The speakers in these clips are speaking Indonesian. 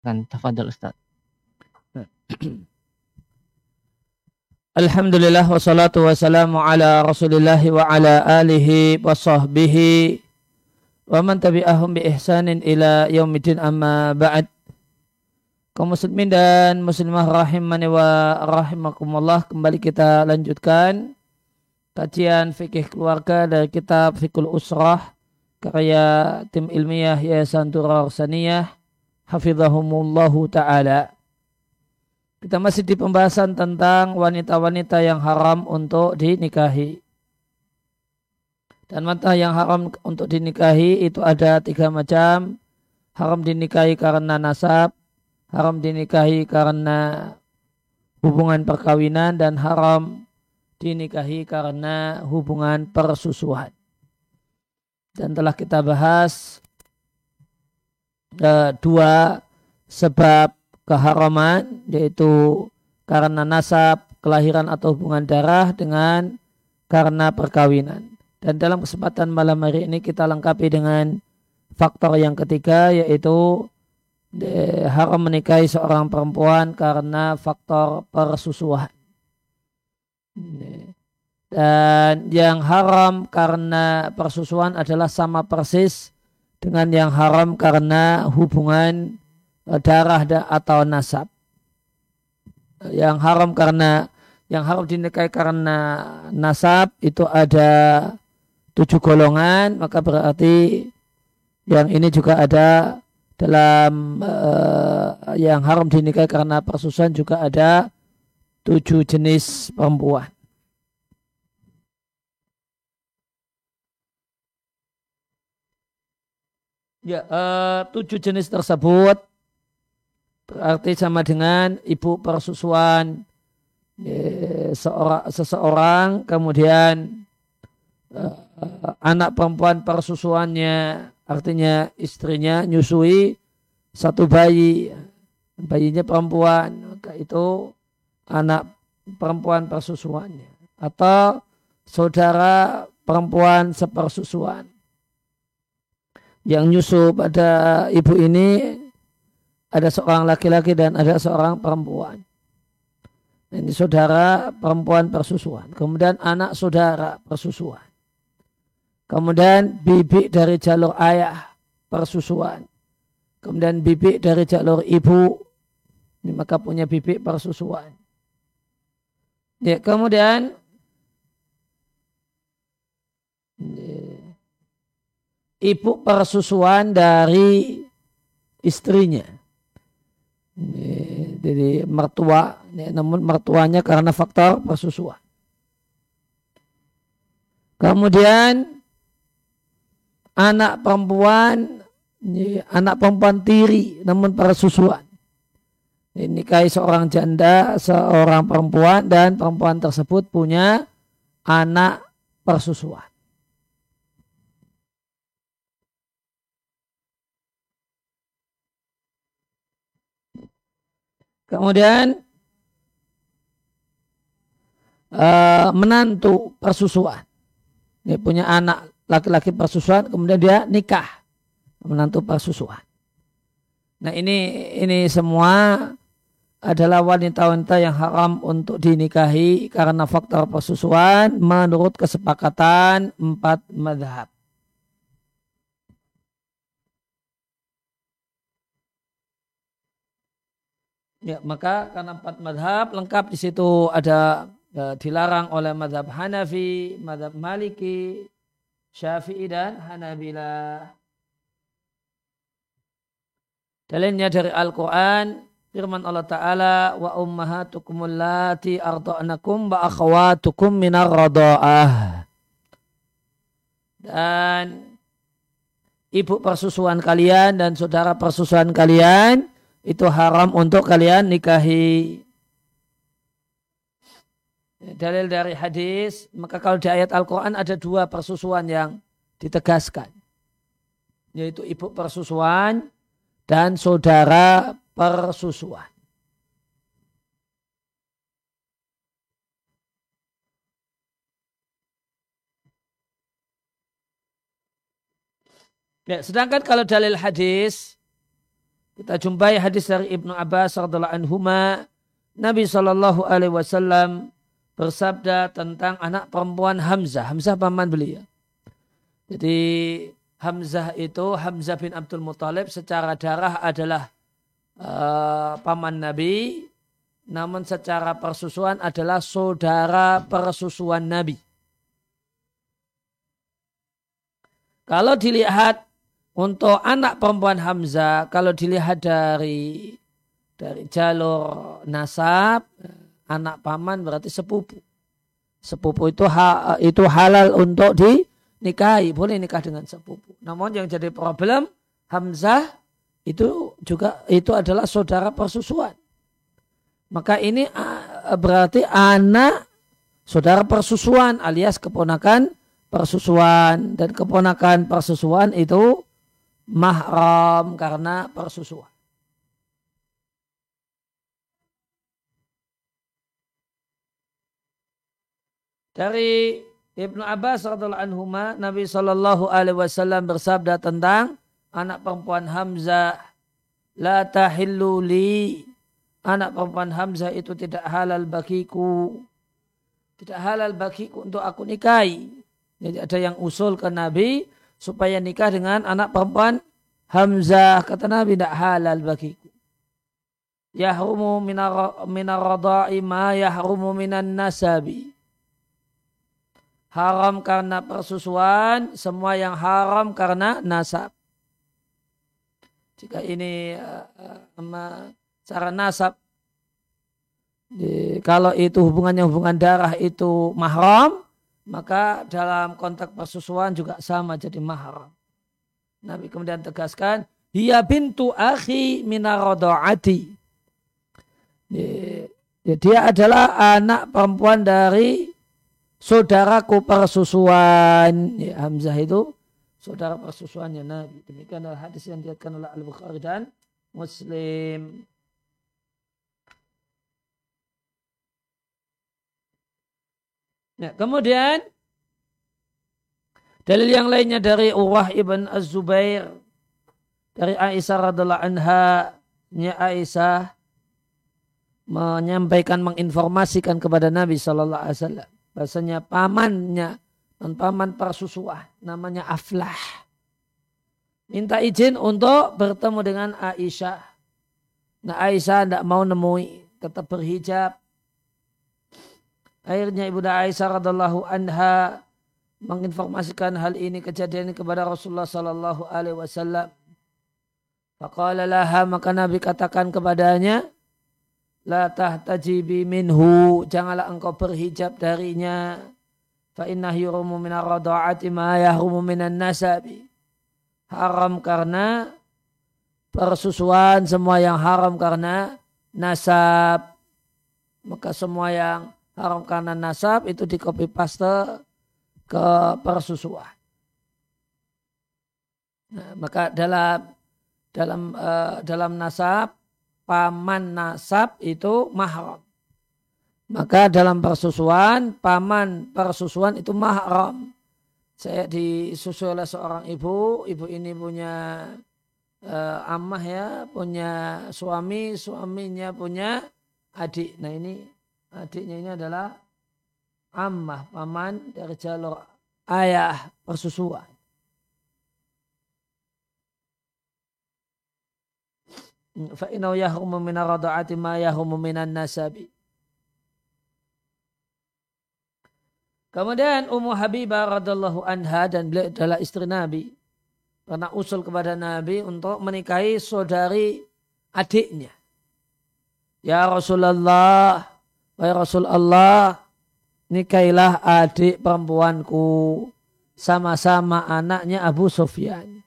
Kan tafadhol Ustaz. Alhamdulillah wassalatu wassalamu ala Rasulillah wa ala alihi wa sahbihi wa man tabi'ahum bi ihsanin ila yaumidin amma ba'd. Kaum muslimin dan muslimah rahimani wa rahimakumullah kembali kita lanjutkan kajian fikih keluarga dari kitab Fikul Usrah karya tim ilmiah Yayasan Turar Saniyah hafizahumullahu taala. Kita masih di pembahasan tentang wanita-wanita yang haram untuk dinikahi. Dan wanita yang haram untuk dinikahi itu ada tiga macam. Haram dinikahi karena nasab, haram dinikahi karena hubungan perkawinan, dan haram dinikahi karena hubungan persusuhan. Dan telah kita bahas uh, dua sebab keharaman yaitu karena nasab, kelahiran atau hubungan darah dengan karena perkawinan. Dan dalam kesempatan malam hari ini kita lengkapi dengan faktor yang ketiga yaitu de, haram menikahi seorang perempuan karena faktor persusuhan. Dan yang haram karena persusuhan adalah sama persis dengan yang haram karena hubungan eh, darah atau nasab. Yang haram karena yang haram dinikahi karena nasab itu ada tujuh golongan, maka berarti yang ini juga ada dalam uh, yang haram dinikahi karena persusuhan juga ada tujuh jenis perempuan. Ya, uh, tujuh jenis tersebut berarti sama dengan ibu persusuan ya, seorang, seseorang, kemudian uh, anak perempuan persusuannya, artinya istrinya nyusui satu bayi, bayinya perempuan, maka itu anak perempuan persusuannya atau saudara perempuan sepersusuan yang nyusu pada ibu ini ada seorang laki-laki dan ada seorang perempuan. Ini saudara perempuan persusuan. Kemudian anak saudara persusuan. Kemudian bibi dari jalur ayah persusuan. Kemudian bibi dari jalur ibu. Ini maka punya bibi persusuan. Ya, kemudian ibu persusuan dari istrinya. Jadi mertua, namun mertuanya karena faktor persusuan. Kemudian anak perempuan, anak perempuan tiri namun persusuan. Ini kayak seorang janda, seorang perempuan dan perempuan tersebut punya anak persusuan. Kemudian uh, menantu persusuan. Dia punya anak laki-laki persusuan, kemudian dia nikah menantu persusuan. Nah ini ini semua adalah wanita-wanita yang haram untuk dinikahi karena faktor persusuan menurut kesepakatan empat madhab. Ya, maka karena empat madhab lengkap di situ ada ya, dilarang oleh madhab Hanafi, madhab Maliki, Syafi'i dan Hanabila. Dalilnya dari Al-Quran, firman Allah Ta'ala, wa ummahatukum allati arda'nakum wa akhawatukum minar rada'ah. Dan ibu persusuan kalian dan saudara persusuan kalian itu haram untuk kalian nikahi. Dalil dari hadis, maka kalau di ayat Al-Quran ada dua persusuan yang ditegaskan. Yaitu ibu persusuan dan saudara persusuan. Ya, sedangkan kalau dalil hadis Kita jumpai hadis dari Ibnu Abbas radhiallahu anhu Nabi Shallallahu alaihi wasallam bersabda tentang anak perempuan Hamzah. Hamzah paman beliau. Jadi Hamzah itu Hamzah bin Abdul Muthalib secara darah adalah uh, paman Nabi, namun secara persusuan adalah saudara persusuan Nabi. Kalau dilihat untuk anak perempuan Hamzah, kalau dilihat dari dari jalur nasab, anak paman berarti sepupu. Sepupu itu ha, itu halal untuk dinikahi, boleh nikah dengan sepupu. Namun yang jadi problem Hamzah itu juga itu adalah saudara persusuan. Maka ini berarti anak saudara persusuan alias keponakan persusuan dan keponakan persusuan itu mahram karena persusuan. Dari Ibnu Abbas radhiallahu anhu Nabi Shallallahu alaihi wasallam bersabda tentang anak perempuan Hamzah la tahillu li. Anak perempuan Hamzah itu tidak halal bagiku. Tidak halal bagiku untuk aku nikahi. Jadi ada yang usul ke Nabi supaya nikah dengan anak perempuan Hamzah. Kata Nabi tidak halal bagiku. Yahrumu minar radai ma yahrumu minan nasabi. Haram karena persusuan, semua yang haram karena nasab. Jika ini uh, cara nasab, kalau itu hubungannya hubungan darah itu mahram, maka dalam konteks persusuan juga sama jadi mahram. Nabi kemudian tegaskan, dia bintu akhi minarodo'ati. Dia adalah anak perempuan dari saudaraku persusuan. Ya, Hamzah itu saudara persusuannya Nabi. Demikian adalah hadis yang diatkan oleh Al-Bukhari dan Muslim. Ya, kemudian dalil yang lainnya dari Urwah ibn Az-Zubair dari Aisyah radhiallahu anha nya Aisyah menyampaikan menginformasikan kepada Nabi Shallallahu Alaihi Wasallam bahasanya pamannya dan paman persusuah namanya Aflah minta izin untuk bertemu dengan Aisyah. Nah Aisyah tidak mau nemui tetap berhijab Akhirnya Ibunda Aisyah radhiallahu anha menginformasikan hal ini kejadian ini kepada Rasulullah sallallahu alaihi wasallam. Faqala laha maka Nabi katakan kepadanya, La tahtajibi minhu, janganlah engkau berhijab darinya. Fa inna yurumu minar rada'ati ma yahrumu minan nasabi. Haram karena persusuan, semua yang haram karena nasab. Maka semua yang haram karena nasab itu di copy paste ke persusuan. Nah, maka dalam dalam uh, dalam nasab paman nasab itu mahram. Maka dalam persusuan paman persusuan itu mahram. Saya disusui oleh seorang ibu, ibu ini punya uh, amah ya, punya suami, suaminya punya adik. Nah ini adiknya ini adalah ammah, paman dari jalur ayah persusuan. Fa'inau yahrumu minar rada'ati ma yahrumu minan nasabi. Kemudian Ummu Habibah radhiallahu anha dan beliau adalah istri Nabi. Karena usul kepada Nabi untuk menikahi saudari adiknya. Ya Rasulullah, Wahai Rasul Allah, nikailah adik perempuanku sama-sama anaknya Abu Sufyan.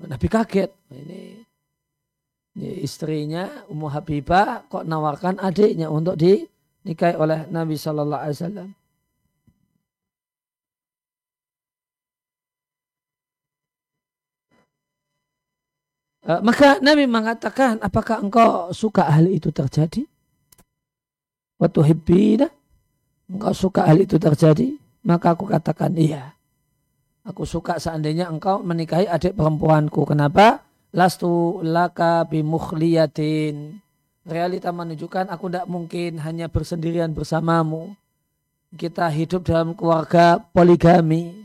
Nabi kaget. Ini, ini istrinya Ummu Habibah kok nawarkan adiknya untuk dinikahi oleh Nabi Shallallahu Alaihi Wasallam. Eh, maka Nabi mengatakan, apakah engkau suka hal itu terjadi? Waktu hibbina, engkau suka hal itu terjadi, maka aku katakan iya. Aku suka seandainya engkau menikahi adik perempuanku. Kenapa? lastu laka bimukhliyatin. Realita menunjukkan aku tidak mungkin hanya bersendirian bersamamu. Kita hidup dalam keluarga poligami.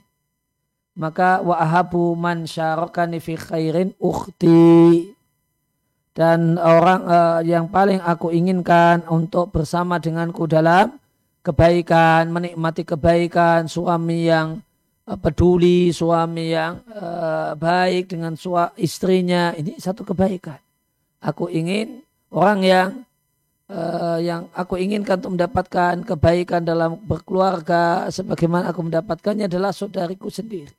Maka wa ahabu man syarokani fi khairin ukhti. Dan orang uh, yang paling aku inginkan untuk bersama denganku dalam kebaikan, menikmati kebaikan, suami yang uh, peduli, suami yang uh, baik dengan sua istrinya, ini satu kebaikan. Aku ingin orang yang uh, yang aku inginkan untuk mendapatkan kebaikan dalam berkeluarga sebagaimana aku mendapatkannya adalah saudariku sendiri.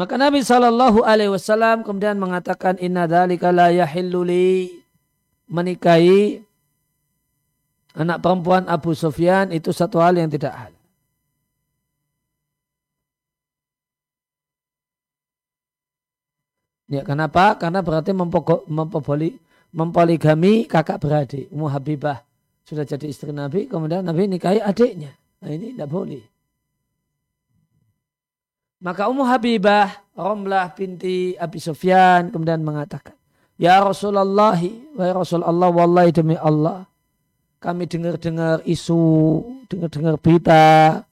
Maka Nabi Shallallahu Alaihi Wasallam kemudian mengatakan Inna dalika la yahilluli menikahi anak perempuan Abu Sufyan itu satu hal yang tidak hal. Ya, kenapa? Karena berarti mempopoli, mempoligami kakak beradik. Ummu Habibah sudah jadi istri Nabi, kemudian Nabi nikahi adiknya. Nah ini tidak boleh. Maka Ummu Habibah, Romlah binti Abi Sufyan kemudian mengatakan, Ya Rasulullah, wahai Rasulullah, wallahi demi Allah, kami dengar-dengar isu, dengar-dengar berita,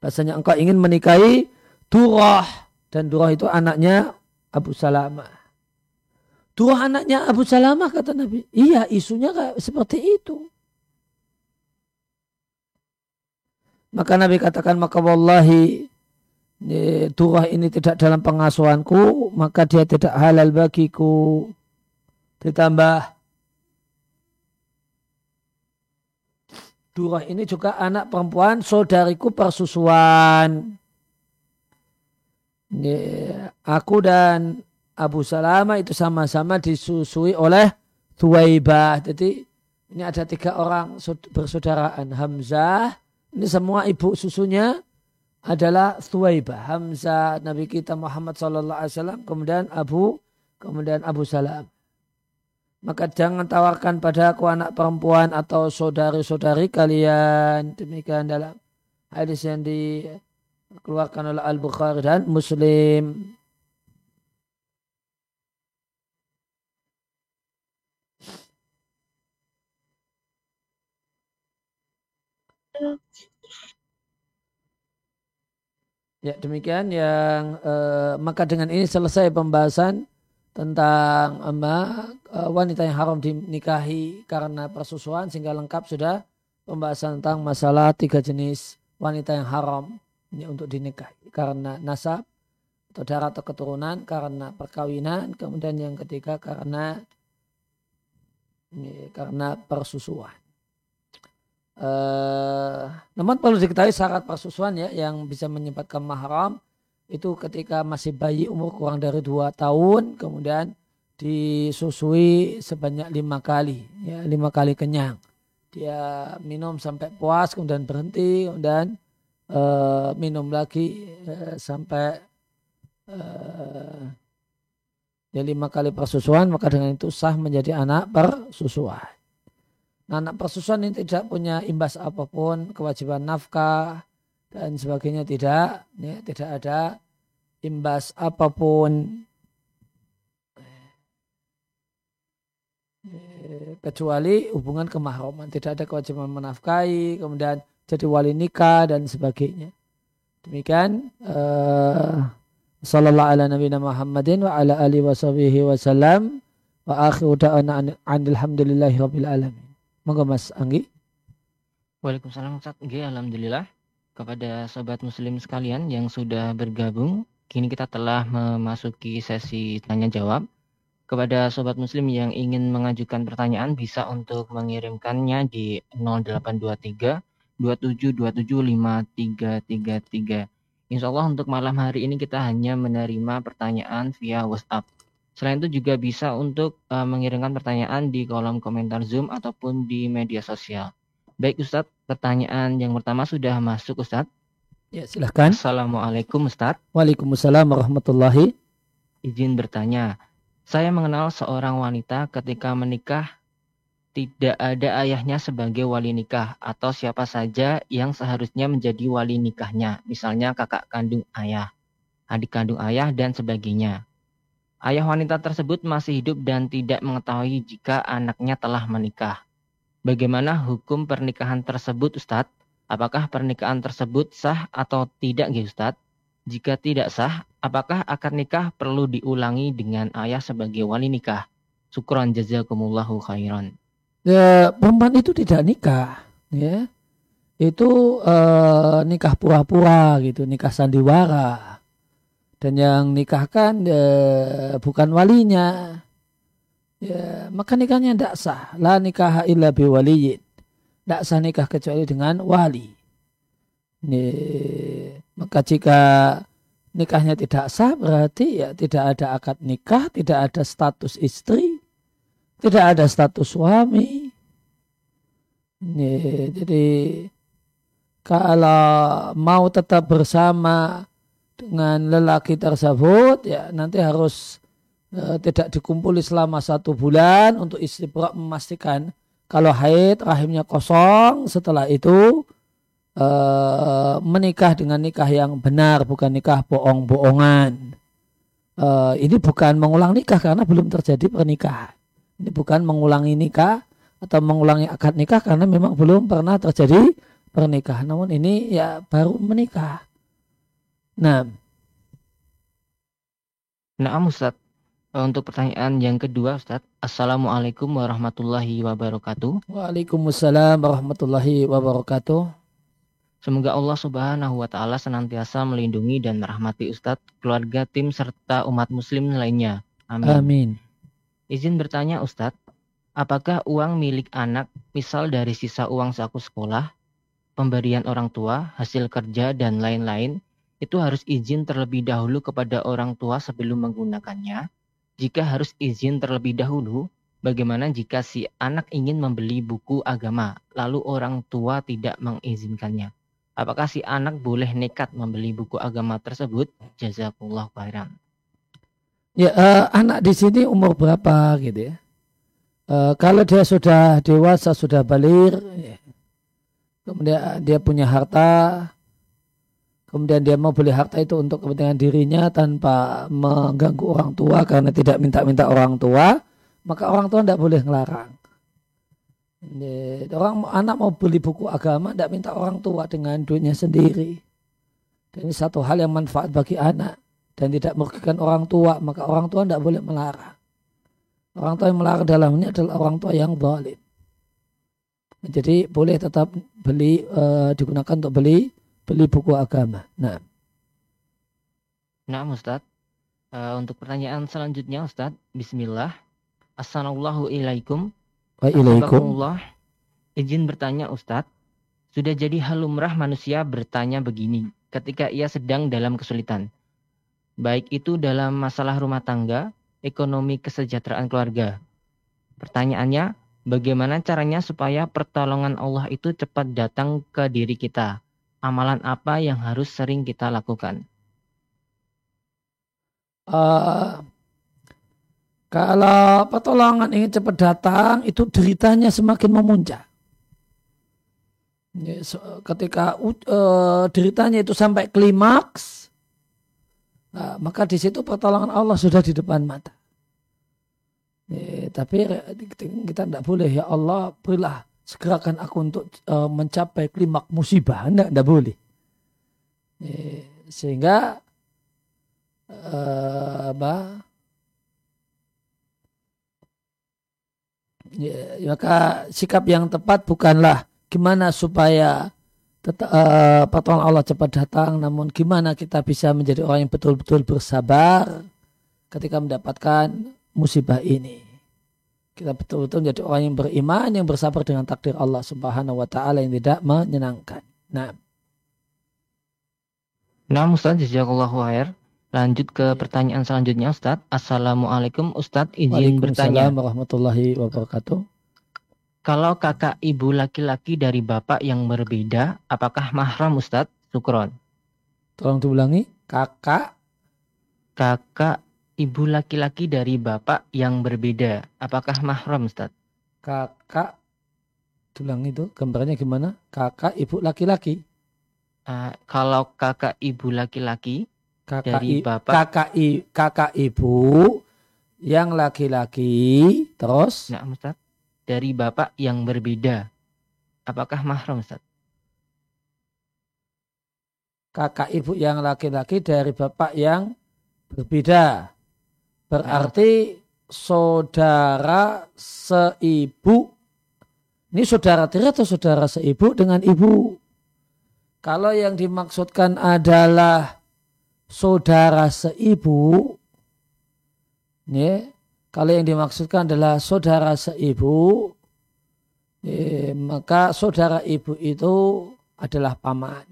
Bahasanya engkau ingin menikahi Durah. Dan Durah itu anaknya Abu Salamah. Durah anaknya Abu Salamah kata Nabi. Iya isunya seperti itu. Maka Nabi katakan maka wallahi turah ini tidak dalam pengasuhanku maka dia tidak halal bagiku. Ditambah Durah ini juga anak perempuan saudariku persusuan. Aku dan Abu Salama itu sama-sama disusui oleh Tuwaibah. Jadi ini ada tiga orang bersaudaraan. Hamzah, ini semua ibu susunya adalah Thuwaibah. Hamzah Nabi kita Muhammad Sallallahu Alaihi Wasallam. Kemudian Abu, kemudian Abu Salam. Maka jangan tawarkan padaku anak perempuan atau saudari-saudari kalian. Demikian dalam hadis yang dikeluarkan oleh Al-Bukhari dan Muslim. Ya demikian yang eh, maka dengan ini selesai pembahasan tentang eh, wanita yang haram dinikahi karena persusuan sehingga lengkap sudah pembahasan tentang masalah tiga jenis wanita yang haram ini untuk dinikahi karena nasab atau darah atau keturunan karena perkawinan kemudian yang ketiga karena ini, karena persusuan. Uh, namun perlu diketahui syarat persusuan ya yang bisa menyebabkan mahram itu ketika masih bayi umur kurang dari dua tahun kemudian disusui sebanyak lima kali ya lima kali kenyang. Dia minum sampai puas kemudian berhenti kemudian uh, minum lagi uh, sampai uh, ya lima kali persusuan maka dengan itu sah menjadi anak persusuan Nah, anak persusuan ini tidak punya imbas apa pun, kewajiban nafkah dan sebagainya tidak, ya, tidak ada imbas apa pun eh, kecuali hubungan kemahroman, tidak ada kewajiban menafkahi, kemudian jadi wali nikah dan sebagainya. Demikian uh, sallallahu ala nabiyina Muhammadin wa ala alihi wa sahbihi wa salam wa akhiru da'ana alhamdulillahi rabbil alamin. Moga Mas Anggi. Waalaikumsalam Ustaz. Oke, alhamdulillah kepada sobat muslim sekalian yang sudah bergabung. Kini kita telah memasuki sesi tanya jawab. Kepada sobat muslim yang ingin mengajukan pertanyaan bisa untuk mengirimkannya di 0823 27275333. Insya Allah untuk malam hari ini kita hanya menerima pertanyaan via WhatsApp. Selain itu juga bisa untuk uh, mengirimkan pertanyaan di kolom komentar Zoom ataupun di media sosial. Baik Ustadz, pertanyaan yang pertama sudah masuk Ustadz. Ya silahkan. Assalamualaikum Ustadz. Waalaikumsalam warahmatullahi. Izin bertanya, saya mengenal seorang wanita ketika menikah tidak ada ayahnya sebagai wali nikah atau siapa saja yang seharusnya menjadi wali nikahnya, misalnya kakak kandung ayah, adik kandung ayah, dan sebagainya. Ayah wanita tersebut masih hidup dan tidak mengetahui jika anaknya telah menikah. Bagaimana hukum pernikahan tersebut, Ustadz? Apakah pernikahan tersebut sah atau tidak, Ustadz? Jika tidak sah, apakah akad nikah perlu diulangi dengan ayah sebagai wali nikah? Syukran jazakumullahu khairan ya, perempuan itu tidak nikah ya itu uh, nikah pura-pura gitu nikah sandiwara dan yang nikahkan uh, bukan walinya. Ya maka nikahnya tidak sah. La nikah illa biwaliyin tidak sah nikah kecuali dengan wali. Ini, maka jika nikahnya tidak sah berarti ya tidak ada akad nikah tidak ada status istri tidak ada status suami. Ini, jadi kalau mau tetap bersama dengan lelaki tersebut ya nanti harus uh, tidak dikumpuli selama satu bulan untuk istibrak memastikan kalau haid rahimnya kosong setelah itu uh, menikah dengan nikah yang benar bukan nikah bohong-bohongan uh, ini bukan mengulang nikah karena belum terjadi pernikahan ini bukan mengulangi nikah atau mengulangi akad nikah karena memang belum pernah terjadi pernikahan. Namun ini ya baru menikah. Nah. Nah, Ustaz. Untuk pertanyaan yang kedua Ustaz. Assalamualaikum warahmatullahi wabarakatuh. Waalaikumsalam warahmatullahi wabarakatuh. Semoga Allah Subhanahu wa taala senantiasa melindungi dan merahmati Ustadz, keluarga, tim serta umat muslim lainnya. Amin. Amin. Izin bertanya Ustadz, apakah uang milik anak, misal dari sisa uang saku sekolah, pemberian orang tua, hasil kerja, dan lain-lain, itu harus izin terlebih dahulu kepada orang tua sebelum menggunakannya? Jika harus izin terlebih dahulu, bagaimana jika si anak ingin membeli buku agama, lalu orang tua tidak mengizinkannya? Apakah si anak boleh nekat membeli buku agama tersebut? Jazakumullah khairan. Ya uh, anak di sini umur berapa gitu ya? Uh, kalau dia sudah dewasa sudah balir, ya. kemudian dia punya harta, kemudian dia mau beli harta itu untuk kepentingan dirinya tanpa mengganggu orang tua karena tidak minta-minta orang tua, maka orang tua tidak boleh ngelarang. Orang anak mau beli buku agama tidak minta orang tua dengan duitnya sendiri. Dan ini satu hal yang manfaat bagi anak dan tidak merugikan orang tua, maka orang tua tidak boleh melarang. Orang tua yang melarang dalamnya adalah orang tua yang zalim. Jadi boleh tetap beli e, digunakan untuk beli beli buku agama. Nah. Nah, Ustaz. E, untuk pertanyaan selanjutnya Ustaz, bismillah. Assalamualaikum. Waalaikumsalam. Izin bertanya Ustaz. Sudah jadi halumrah manusia bertanya begini ketika ia sedang dalam kesulitan baik itu dalam masalah rumah tangga, ekonomi kesejahteraan keluarga. Pertanyaannya, bagaimana caranya supaya pertolongan Allah itu cepat datang ke diri kita? Amalan apa yang harus sering kita lakukan? Uh, kalau pertolongan ingin cepat datang, itu deritanya semakin memuncak. Ketika uh, deritanya itu sampai klimaks, Nah, maka di situ pertolongan Allah sudah di depan mata. Eh, tapi kita tidak boleh ya Allah berilah segerakan aku untuk uh, mencapai klimak musibah. Tidak, tidak boleh. Eh, sehingga uh, apa, ya, maka sikap yang tepat bukanlah gimana supaya tetap, uh, pertolongan Allah cepat datang namun gimana kita bisa menjadi orang yang betul-betul bersabar ketika mendapatkan musibah ini kita betul-betul menjadi orang yang beriman yang bersabar dengan takdir Allah Subhanahu wa taala yang tidak menyenangkan. Nah. Nah, Ustaz, jazakallahu khair. Lanjut ke pertanyaan selanjutnya, Ustaz. Assalamualaikum, Ustaz. Izin bertanya. warahmatullahi wabarakatuh. Kalau kakak ibu laki-laki dari bapak yang berbeda, apakah mahram Ustadz? Sukron. Tolong diulangi. Kakak. Kakak ibu laki-laki dari bapak yang berbeda, apakah mahram Ustadz? kakak tulang itu gambarnya gimana? Kakak ibu laki-laki. Uh, kalau kakak ibu laki-laki kakak dari bapak kakak i, kakak ibu yang laki-laki terus nah Ustaz dari bapak yang berbeda apakah mahram Ustaz kakak ibu yang laki-laki dari bapak yang berbeda berarti saudara seibu ini saudara tiri atau saudara seibu dengan ibu? Kalau yang dimaksudkan adalah saudara seibu, ya, kalau yang dimaksudkan adalah saudara seibu, ya, maka saudara ibu itu adalah paman.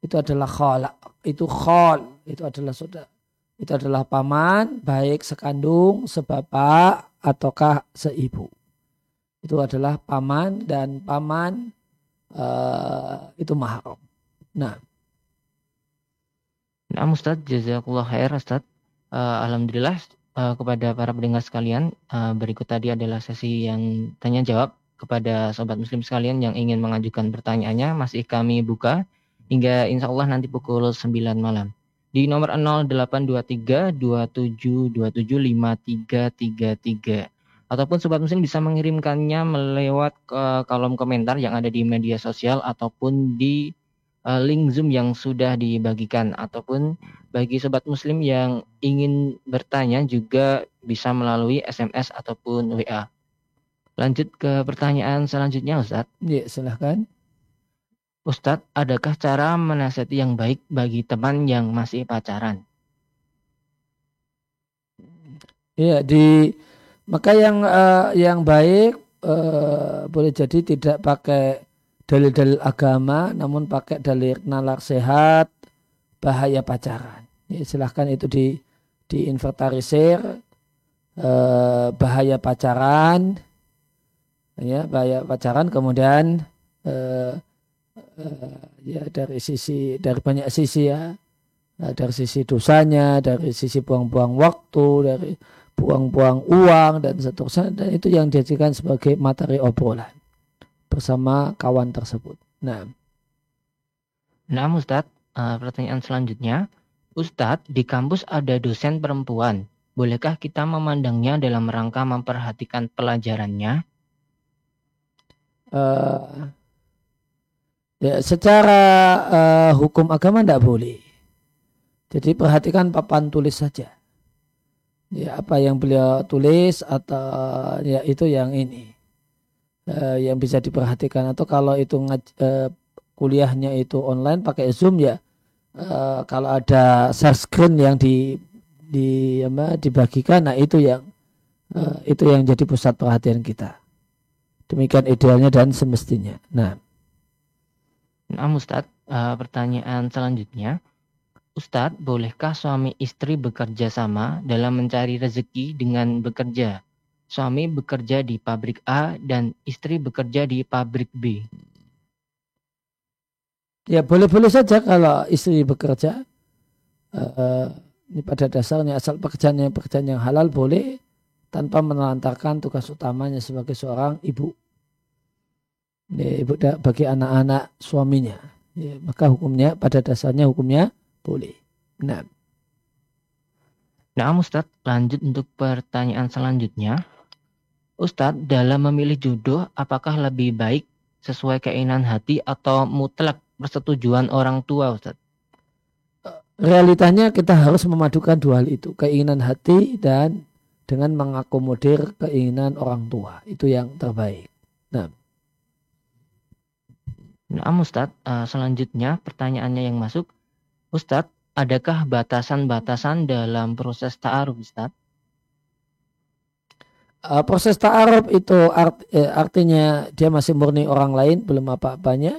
Itu adalah khol, itu khol, itu adalah saudara. Itu adalah paman, baik sekandung, sebapak, ataukah seibu itu adalah paman dan paman uh, itu mahram. Nah. Nah, Ustaz, jazakallah khair Ustaz. Uh, Alhamdulillah uh, kepada para pendengar sekalian, uh, berikut tadi adalah sesi yang tanya jawab kepada sobat muslim sekalian yang ingin mengajukan pertanyaannya masih kami buka hingga insya Allah nanti pukul 9 malam di nomor 0823 27 27 5333 ataupun sobat muslim bisa mengirimkannya melewat ke kolom komentar yang ada di media sosial ataupun di uh, link Zoom yang sudah dibagikan ataupun bagi sobat muslim yang ingin bertanya juga bisa melalui SMS ataupun WA. Lanjut ke pertanyaan selanjutnya Ustaz. Ya, silahkan. Ustadz, adakah cara menasihati yang baik bagi teman yang masih pacaran? Iya, di maka yang uh, yang baik uh, boleh jadi tidak pakai dalil-dalil agama, namun pakai dalil nalar sehat, bahaya pacaran. Ya, silahkan itu di diinventarisir uh, bahaya pacaran, ya bahaya pacaran, kemudian uh, uh, ya dari sisi dari banyak sisi ya, dari sisi dosanya, dari sisi buang-buang waktu, dari buang-buang uang dan seterusnya. Dan itu yang dijadikan sebagai materi obrolan bersama kawan tersebut. Nah, nah Ustadz, uh, pertanyaan selanjutnya, Ustadz di kampus ada dosen perempuan, bolehkah kita memandangnya dalam rangka memperhatikan pelajarannya? Uh, ya, secara uh, hukum agama tidak boleh. Jadi perhatikan papan tulis saja. Ya apa yang beliau tulis atau ya itu yang ini. Uh, yang bisa diperhatikan. Atau kalau itu uh, kuliahnya itu online pakai zoom ya uh, kalau ada share screen yang di di apa dibagikan nah itu yang uh, itu yang jadi pusat perhatian kita. Demikian idealnya dan semestinya. Nah Nah, Ustadz, uh, pertanyaan selanjutnya, Ustadz, bolehkah suami istri bekerja sama dalam mencari rezeki dengan bekerja? Suami bekerja di pabrik A dan istri bekerja di pabrik B. Ya boleh-boleh saja kalau istri bekerja. Uh, ini pada dasarnya asal pekerjaannya pekerjaan yang halal boleh tanpa menelantarkan tugas utamanya sebagai seorang ibu. Ya, ibu bagi anak-anak suaminya. Ya, maka hukumnya pada dasarnya hukumnya boleh. Nah. Nah, Ustadz, lanjut untuk pertanyaan selanjutnya. Ustadz, dalam memilih jodoh, apakah lebih baik sesuai keinginan hati atau mutlak persetujuan orang tua, Ustadz? Realitanya kita harus memadukan dua hal itu, keinginan hati dan dengan mengakomodir keinginan orang tua. Itu yang terbaik. Nah. Nah, Ustadz, eh, selanjutnya pertanyaannya yang masuk, Ustadz, adakah batasan-batasan dalam proses ta'aruf, Ustadz? Uh, proses ta'aruf itu art, eh, artinya dia masih murni orang lain, belum apa-apanya.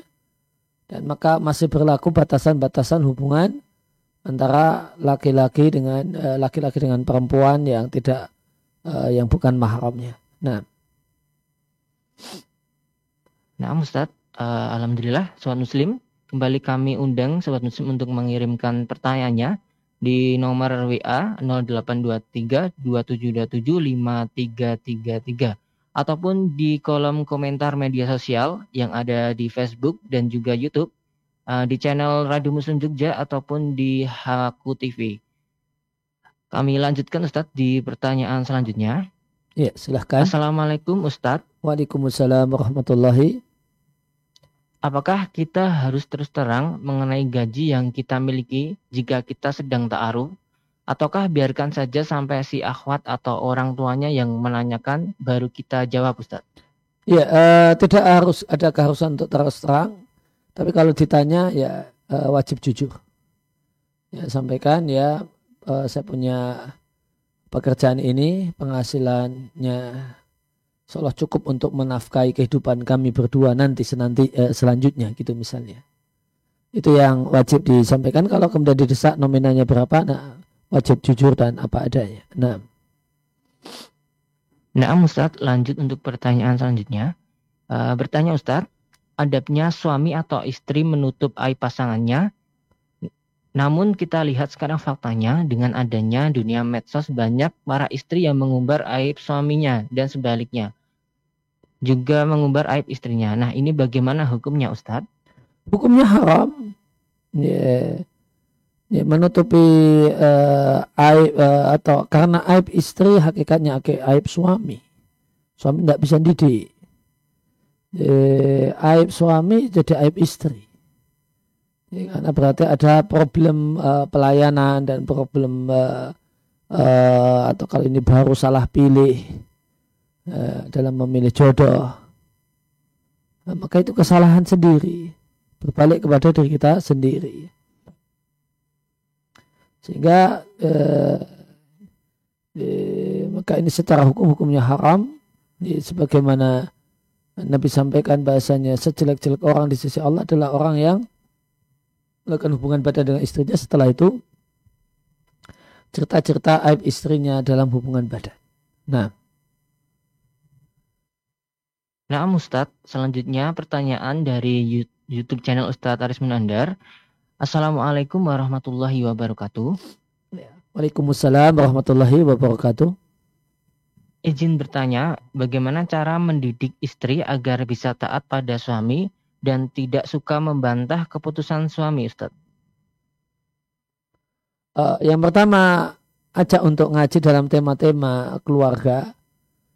Dan maka masih berlaku batasan-batasan hubungan antara laki-laki dengan eh, laki-laki dengan perempuan yang tidak uh, yang bukan mahramnya. Nah. Nah, Ustaz, uh, alhamdulillah soal muslim Kembali kami undang Sobat Muslim untuk mengirimkan pertanyaannya di nomor WA 0823 2727 5333 ataupun di kolom komentar media sosial yang ada di Facebook dan juga YouTube uh, di channel Radio Muslim Jogja ataupun di Haku TV. Kami lanjutkan Ustadz di pertanyaan selanjutnya. Ya, silahkan. Assalamualaikum Ustadz. Waalaikumsalam warahmatullahi. Apakah kita harus terus terang mengenai gaji yang kita miliki jika kita sedang ta'aruf? Ataukah biarkan saja sampai si akhwat atau orang tuanya yang menanyakan baru kita jawab Ustaz? Ya, uh, tidak harus ada keharusan untuk terus terang. Tapi kalau ditanya ya uh, wajib jujur. Ya, sampaikan ya uh, saya punya pekerjaan ini penghasilannya seolah cukup untuk menafkahi kehidupan kami berdua nanti senanti eh, selanjutnya gitu misalnya itu yang wajib disampaikan kalau kemudian didesak nominalnya berapa nah wajib jujur dan apa adanya. Nah. Nah, Ustaz, lanjut untuk pertanyaan selanjutnya. Uh, bertanya Ustaz, adabnya suami atau istri menutup aib pasangannya. Namun kita lihat sekarang faktanya dengan adanya dunia medsos banyak para istri yang mengumbar aib suaminya dan sebaliknya. Juga mengumbar aib istrinya. Nah ini bagaimana hukumnya Ustadz? Hukumnya haram. Yeah ya, menutupi uh, aib uh, atau karena aib istri hakikatnya aib suami suami tidak bisa didik ya, aib suami jadi aib istri ya, karena berarti ada problem uh, pelayanan dan problem uh, uh, atau kali ini baru salah pilih dalam memilih jodoh nah, maka itu kesalahan sendiri berbalik kepada diri kita sendiri sehingga eh, eh, maka ini secara hukum hukumnya haram. Eh, sebagaimana Nabi sampaikan bahasanya sejelek-jelek orang di sisi Allah adalah orang yang melakukan hubungan badan dengan istrinya setelah itu cerita-cerita aib istrinya dalam hubungan badan. Nah. Nah, Ustadz, selanjutnya pertanyaan dari YouTube channel Ustadz Aris Munandar. Assalamualaikum warahmatullahi wabarakatuh. Waalaikumsalam warahmatullahi wabarakatuh. Izin bertanya, bagaimana cara mendidik istri agar bisa taat pada suami dan tidak suka membantah keputusan suami, Ustaz? Uh, yang pertama, ajak untuk ngaji dalam tema-tema keluarga.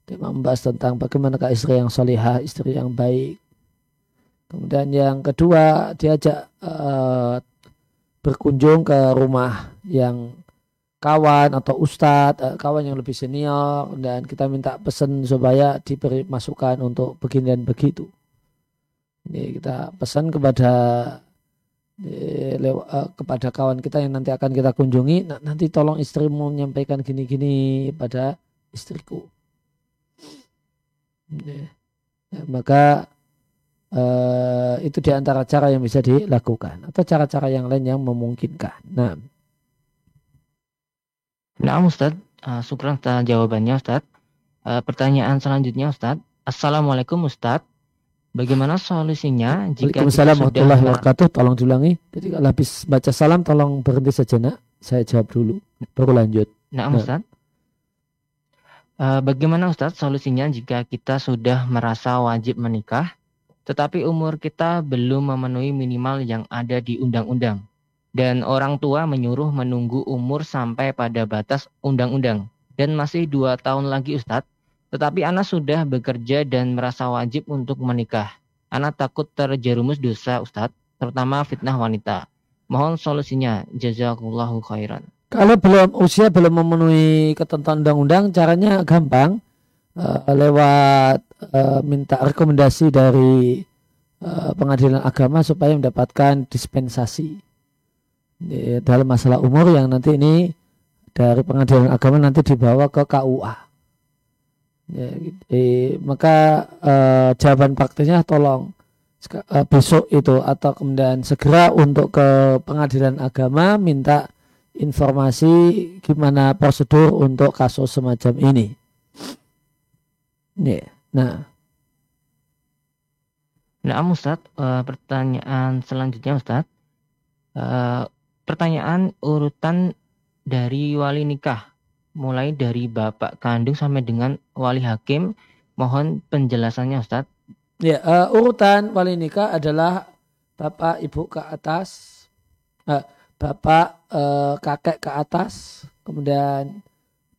Tema membahas tentang bagaimana istri yang solihah, istri yang baik. Kemudian yang kedua, diajak uh, berkunjung ke rumah yang kawan atau ustadz, eh, kawan yang lebih senior dan kita minta pesan supaya diberi masukan untuk begini dan begitu. Ini kita pesan kepada uh, kepada kawan kita yang nanti akan kita kunjungi, nanti tolong istrimu menyampaikan gini-gini pada istriku. Ya, maka uh, itu di antara cara yang bisa dilakukan atau cara-cara yang lain yang memungkinkan. Nah, nah Ustaz, uh, syukur atas jawabannya Ustaz. Uh, pertanyaan selanjutnya Ustaz. Assalamualaikum Ustaz. Bagaimana solusinya jika Waalaikumsalam warahmatullahi wabarakatuh. Tolong diulangi. Jadi kalau habis baca salam tolong berhenti sejenak. Saya jawab dulu. Baru lanjut. Nah, nah. Ustaz. Uh, bagaimana Ustaz solusinya jika kita sudah merasa wajib menikah tetapi umur kita belum memenuhi minimal yang ada di undang-undang. Dan orang tua menyuruh menunggu umur sampai pada batas undang-undang. Dan masih dua tahun lagi Ustadz, tetapi anak sudah bekerja dan merasa wajib untuk menikah. Anak takut terjerumus dosa Ustadz, terutama fitnah wanita. Mohon solusinya. Jazakumullahu khairan. Kalau belum usia belum memenuhi ketentuan undang-undang, caranya gampang. Uh, lewat uh, minta rekomendasi dari uh, pengadilan agama supaya mendapatkan dispensasi. Di, dalam masalah umur yang nanti ini dari pengadilan agama nanti dibawa ke KUA. Ya, eh, maka uh, jawaban praktisnya tolong besok itu atau kemudian segera untuk ke pengadilan agama minta informasi gimana prosedur untuk kasus semacam ini. Yeah. Nah. Nah, Ustaz, uh, pertanyaan selanjutnya Ustaz. Uh, pertanyaan urutan dari wali nikah. Mulai dari bapak kandung sampai dengan wali hakim Mohon penjelasannya Ustaz. Ya, uh, urutan wali nikah adalah bapak ibu ke atas, uh, bapak uh, kakek ke atas, kemudian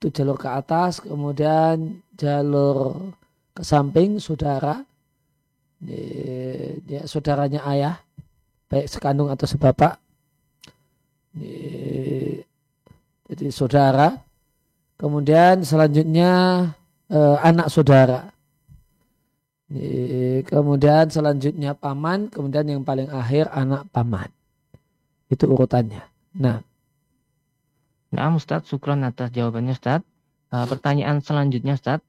itu jalur ke atas, kemudian jalur ke samping saudara, ya, ya, saudaranya ayah, baik sekandung atau sebapak. Ya, jadi saudara, kemudian selanjutnya uh, anak saudara. Kemudian selanjutnya paman, kemudian yang paling akhir anak paman. Itu urutannya. Nah. Nah, Ustaz, syukron atas jawabannya Ustaz. Uh, pertanyaan selanjutnya Ustaz,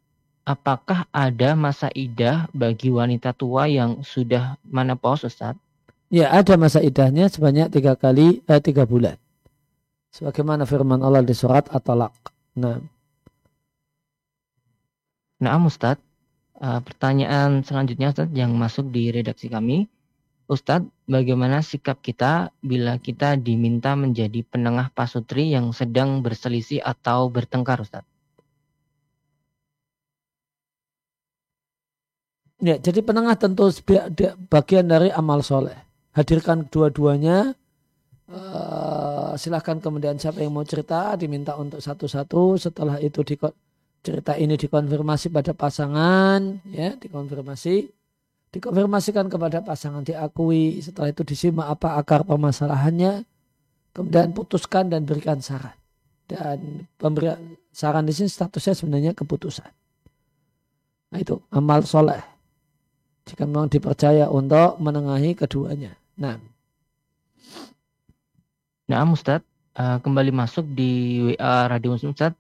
apakah ada masa idah bagi wanita tua yang sudah menopause Ustaz? Ya, ada masa idahnya sebanyak tiga kali, eh, tiga bulan. Sebagaimana firman Allah di surat At-Talaq. Nah. Nah, Ustaz, Uh, pertanyaan selanjutnya Ustaz yang masuk di redaksi kami. Ustadz, bagaimana sikap kita bila kita diminta menjadi penengah pasutri yang sedang berselisih atau bertengkar Ustadz? Ya, jadi penengah tentu bagian dari amal soleh. Hadirkan dua-duanya. Uh, silahkan kemudian siapa yang mau cerita diminta untuk satu-satu. Setelah itu di cerita ini dikonfirmasi pada pasangan, ya, dikonfirmasi, dikonfirmasikan kepada pasangan, diakui, setelah itu disimak apa akar permasalahannya, kemudian putuskan dan berikan saran. Dan pemberian saran di sini statusnya sebenarnya keputusan. Nah itu amal soleh. Jika memang dipercaya untuk menengahi keduanya. Nah. Nah, Ustadz, uh, kembali masuk di WA Radio Muslim Ustadz.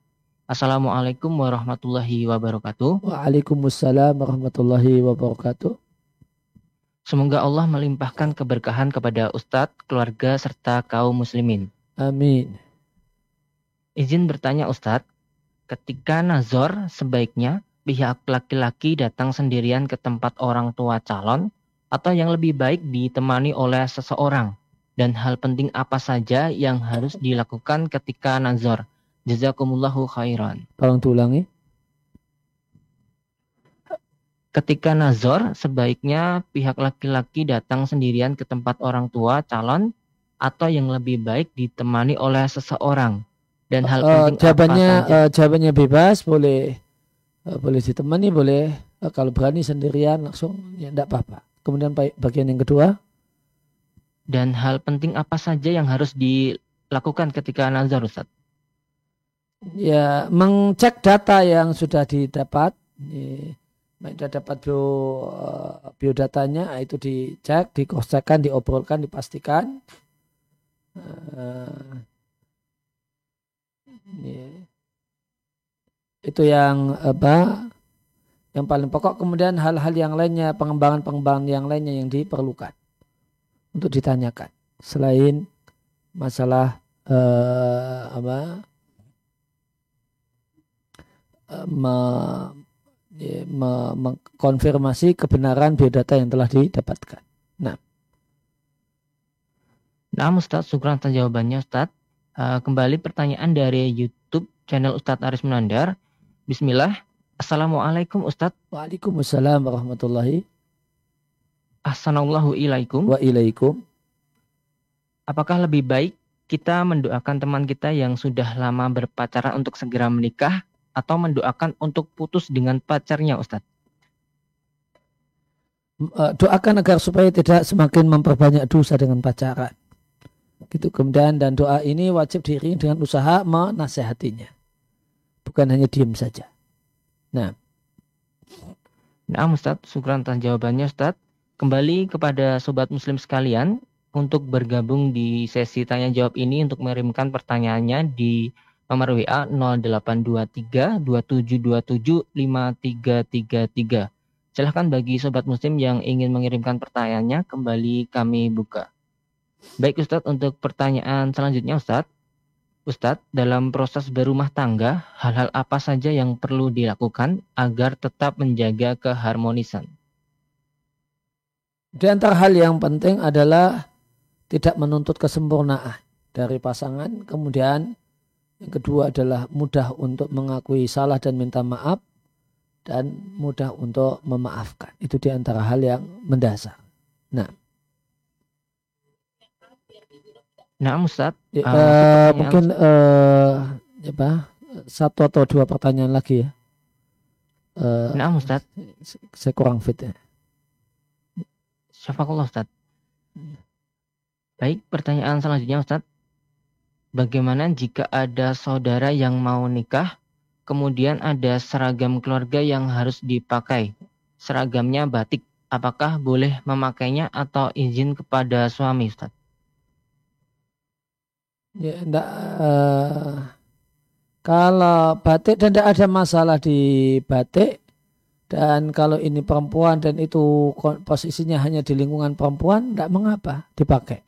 Assalamualaikum warahmatullahi wabarakatuh. Waalaikumsalam warahmatullahi wabarakatuh. Semoga Allah melimpahkan keberkahan kepada Ustadz, keluarga, serta kaum muslimin. Amin. Izin bertanya Ustadz, ketika nazor sebaiknya pihak laki-laki datang sendirian ke tempat orang tua calon atau yang lebih baik ditemani oleh seseorang? Dan hal penting apa saja yang harus dilakukan ketika nazor? Jazakumullahu khairan. Tolong diulangi. Ketika nazar, sebaiknya pihak laki-laki datang sendirian ke tempat orang tua calon atau yang lebih baik ditemani oleh seseorang. Dan hal uh, penting jawabannya apa saja? Uh, jawabannya bebas, boleh uh, boleh ditemani, boleh uh, kalau berani sendirian langsung ya tidak apa-apa. Kemudian bagian yang kedua. Dan hal penting apa saja yang harus dilakukan ketika nazar Ustaz? ya mengcek data yang sudah didapat sudah dapat bio eh, biodatanya itu dicek dikoskan diobrolkan dipastikan. Uh, itu yang apa yang paling pokok. Kemudian hal-hal yang lainnya pengembangan-pengembangan yang lainnya yang diperlukan untuk ditanyakan. Selain masalah uh, apa me, ya, me, mengkonfirmasi kebenaran biodata yang telah didapatkan. Nah. Nah, Ustaz, syukur atas jawabannya, Ustaz. Uh, kembali pertanyaan dari YouTube channel Ustadz Aris Munandar. Bismillah. Assalamualaikum Ustadz. Waalaikumsalam warahmatullahi. Assalamualaikum. ilaikum. Wa ilaikum. Apakah lebih baik kita mendoakan teman kita yang sudah lama berpacaran untuk segera menikah atau mendoakan untuk putus dengan pacarnya Ustadz? Eh, doakan agar supaya tidak semakin memperbanyak dosa dengan pacaran. Gitu kemudian dan doa ini wajib diiringi dengan usaha menasehatinya. Bukan hanya diam saja. Nah. Nah Ustaz, syukuran atas jawabannya Ustaz. Kembali kepada sobat muslim sekalian untuk bergabung di sesi tanya jawab ini untuk mengirimkan pertanyaannya di nomor WA 0823 2727 5333. Silahkan bagi sobat muslim yang ingin mengirimkan pertanyaannya kembali kami buka. Baik Ustadz untuk pertanyaan selanjutnya Ustadz. Ustadz, dalam proses berumah tangga, hal-hal apa saja yang perlu dilakukan agar tetap menjaga keharmonisan? Di antara hal yang penting adalah tidak menuntut kesempurnaan dari pasangan, kemudian yang kedua adalah mudah untuk mengakui salah dan minta maaf. dan mudah untuk memaafkan. Itu di antara hal yang mendasar. Nah. Nah, Ustaz. Ya, uh, uh, mungkin uh, apa? Satu atau dua pertanyaan lagi ya. Uh, nah, Ustaz. Saya kurang fit ya. Syafakullah Ustaz. Baik, pertanyaan selanjutnya Ustaz. Bagaimana jika ada saudara yang mau nikah, kemudian ada seragam keluarga yang harus dipakai? Seragamnya batik. Apakah boleh memakainya atau izin kepada suami Ustaz? Ya, enggak, uh, kalau batik dan tidak ada masalah di batik dan kalau ini perempuan dan itu posisinya hanya di lingkungan perempuan tidak mengapa dipakai.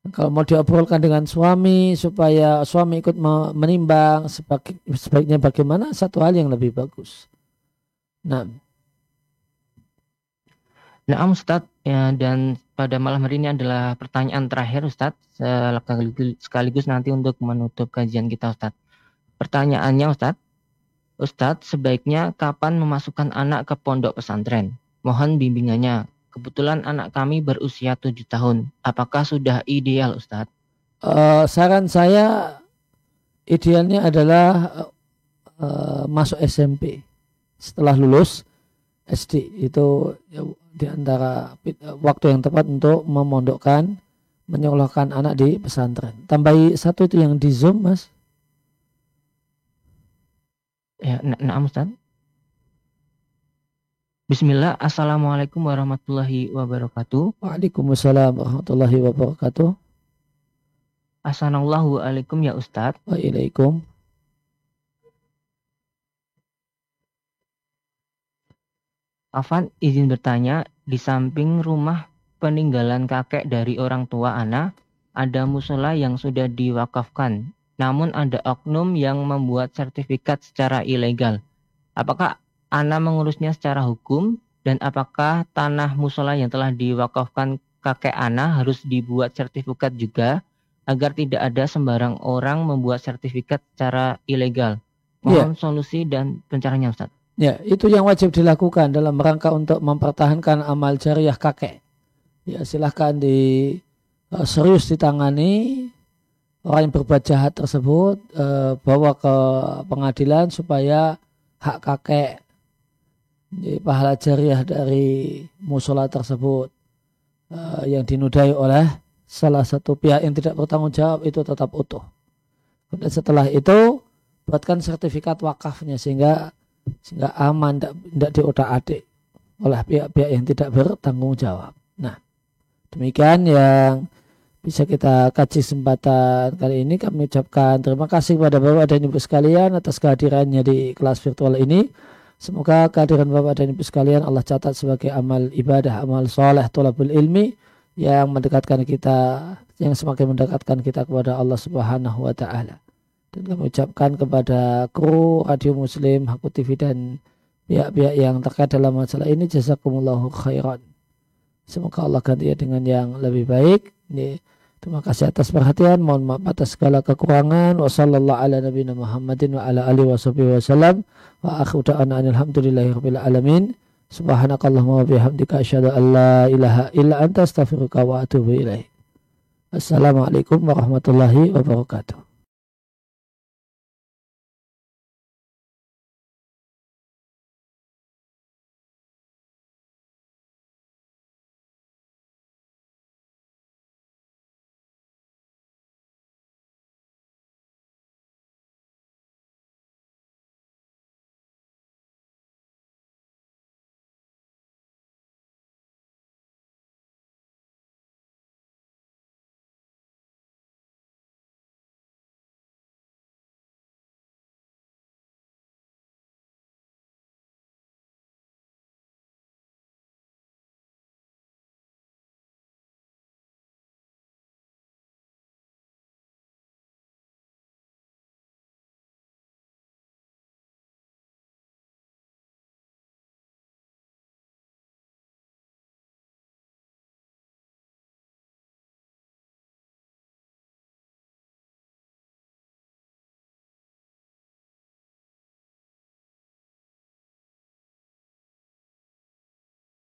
Kalau mau diobrolkan dengan suami supaya suami ikut menimbang sebaik, sebaiknya bagaimana satu hal yang lebih bagus. Nah, Nah, Ustadz, ya, dan pada malam hari ini adalah pertanyaan terakhir Ustadz, sekaligus nanti untuk menutup kajian kita Ustadz. Pertanyaannya Ustadz, Ustadz sebaiknya kapan memasukkan anak ke pondok pesantren? Mohon bimbingannya. Kebetulan anak kami berusia tujuh tahun. Apakah sudah ideal Ustadz? Uh, saran saya idealnya adalah uh, masuk SMP. Setelah lulus SD itu ya, di antara waktu yang tepat untuk memondokkan menyekolahkan anak di pesantren. Tambahi satu itu yang di Zoom, Mas. Ya, nah, Ustaz. Bismillah, Assalamualaikum warahmatullahi wabarakatuh. Waalaikumsalam warahmatullahi wabarakatuh. Assalamualaikum ya Ustaz. Waalaikumsalam. Afan izin bertanya, di samping rumah peninggalan kakek dari orang tua Ana, ada musola yang sudah diwakafkan. Namun ada oknum yang membuat sertifikat secara ilegal. Apakah Ana mengurusnya secara hukum? Dan apakah tanah musola yang telah diwakafkan kakek Ana harus dibuat sertifikat juga? Agar tidak ada sembarang orang membuat sertifikat secara ilegal. Mohon yeah. solusi dan pencariannya Ustaz. Ya, itu yang wajib dilakukan dalam rangka untuk mempertahankan amal jariah kakek. Ya, silahkan di uh, serius ditangani orang yang berbuat jahat tersebut uh, bawa ke pengadilan supaya hak kakek jadi pahala jariah dari musola tersebut uh, yang dinudai oleh salah satu pihak yang tidak bertanggung jawab itu tetap utuh. Dan setelah itu buatkan sertifikat wakafnya sehingga sehingga aman tidak diotak-atik oleh pihak-pihak yang tidak bertanggung jawab. Nah, demikian yang bisa kita kaji kesempatan kali ini. Kami ucapkan terima kasih kepada Bapak dan Ibu sekalian atas kehadirannya di kelas virtual ini. Semoga kehadiran Bapak dan Ibu sekalian Allah catat sebagai amal ibadah, amal soleh, tolabul ilmi yang mendekatkan kita, yang semakin mendekatkan kita kepada Allah Subhanahu wa Ta'ala dan kami ucapkan kepada kru Radio Muslim, Haku TV dan pihak-pihak yang terkait dalam masalah ini jazakumullahu khairan. Semoga Allah ganti ya dengan yang lebih baik. Ini, terima kasih atas perhatian. Mohon maaf atas segala kekurangan. Wassalamualaikum ala nabiyina Muhammadin wa ala alihi wa wasallam. Wa akhu da'ana alhamdulillahi rabbil alamin. Subhanakallahumma wa bihamdika asyhadu an la ilaha illa anta astaghfiruka wa atubu ilaih. Assalamualaikum warahmatullahi wabarakatuh.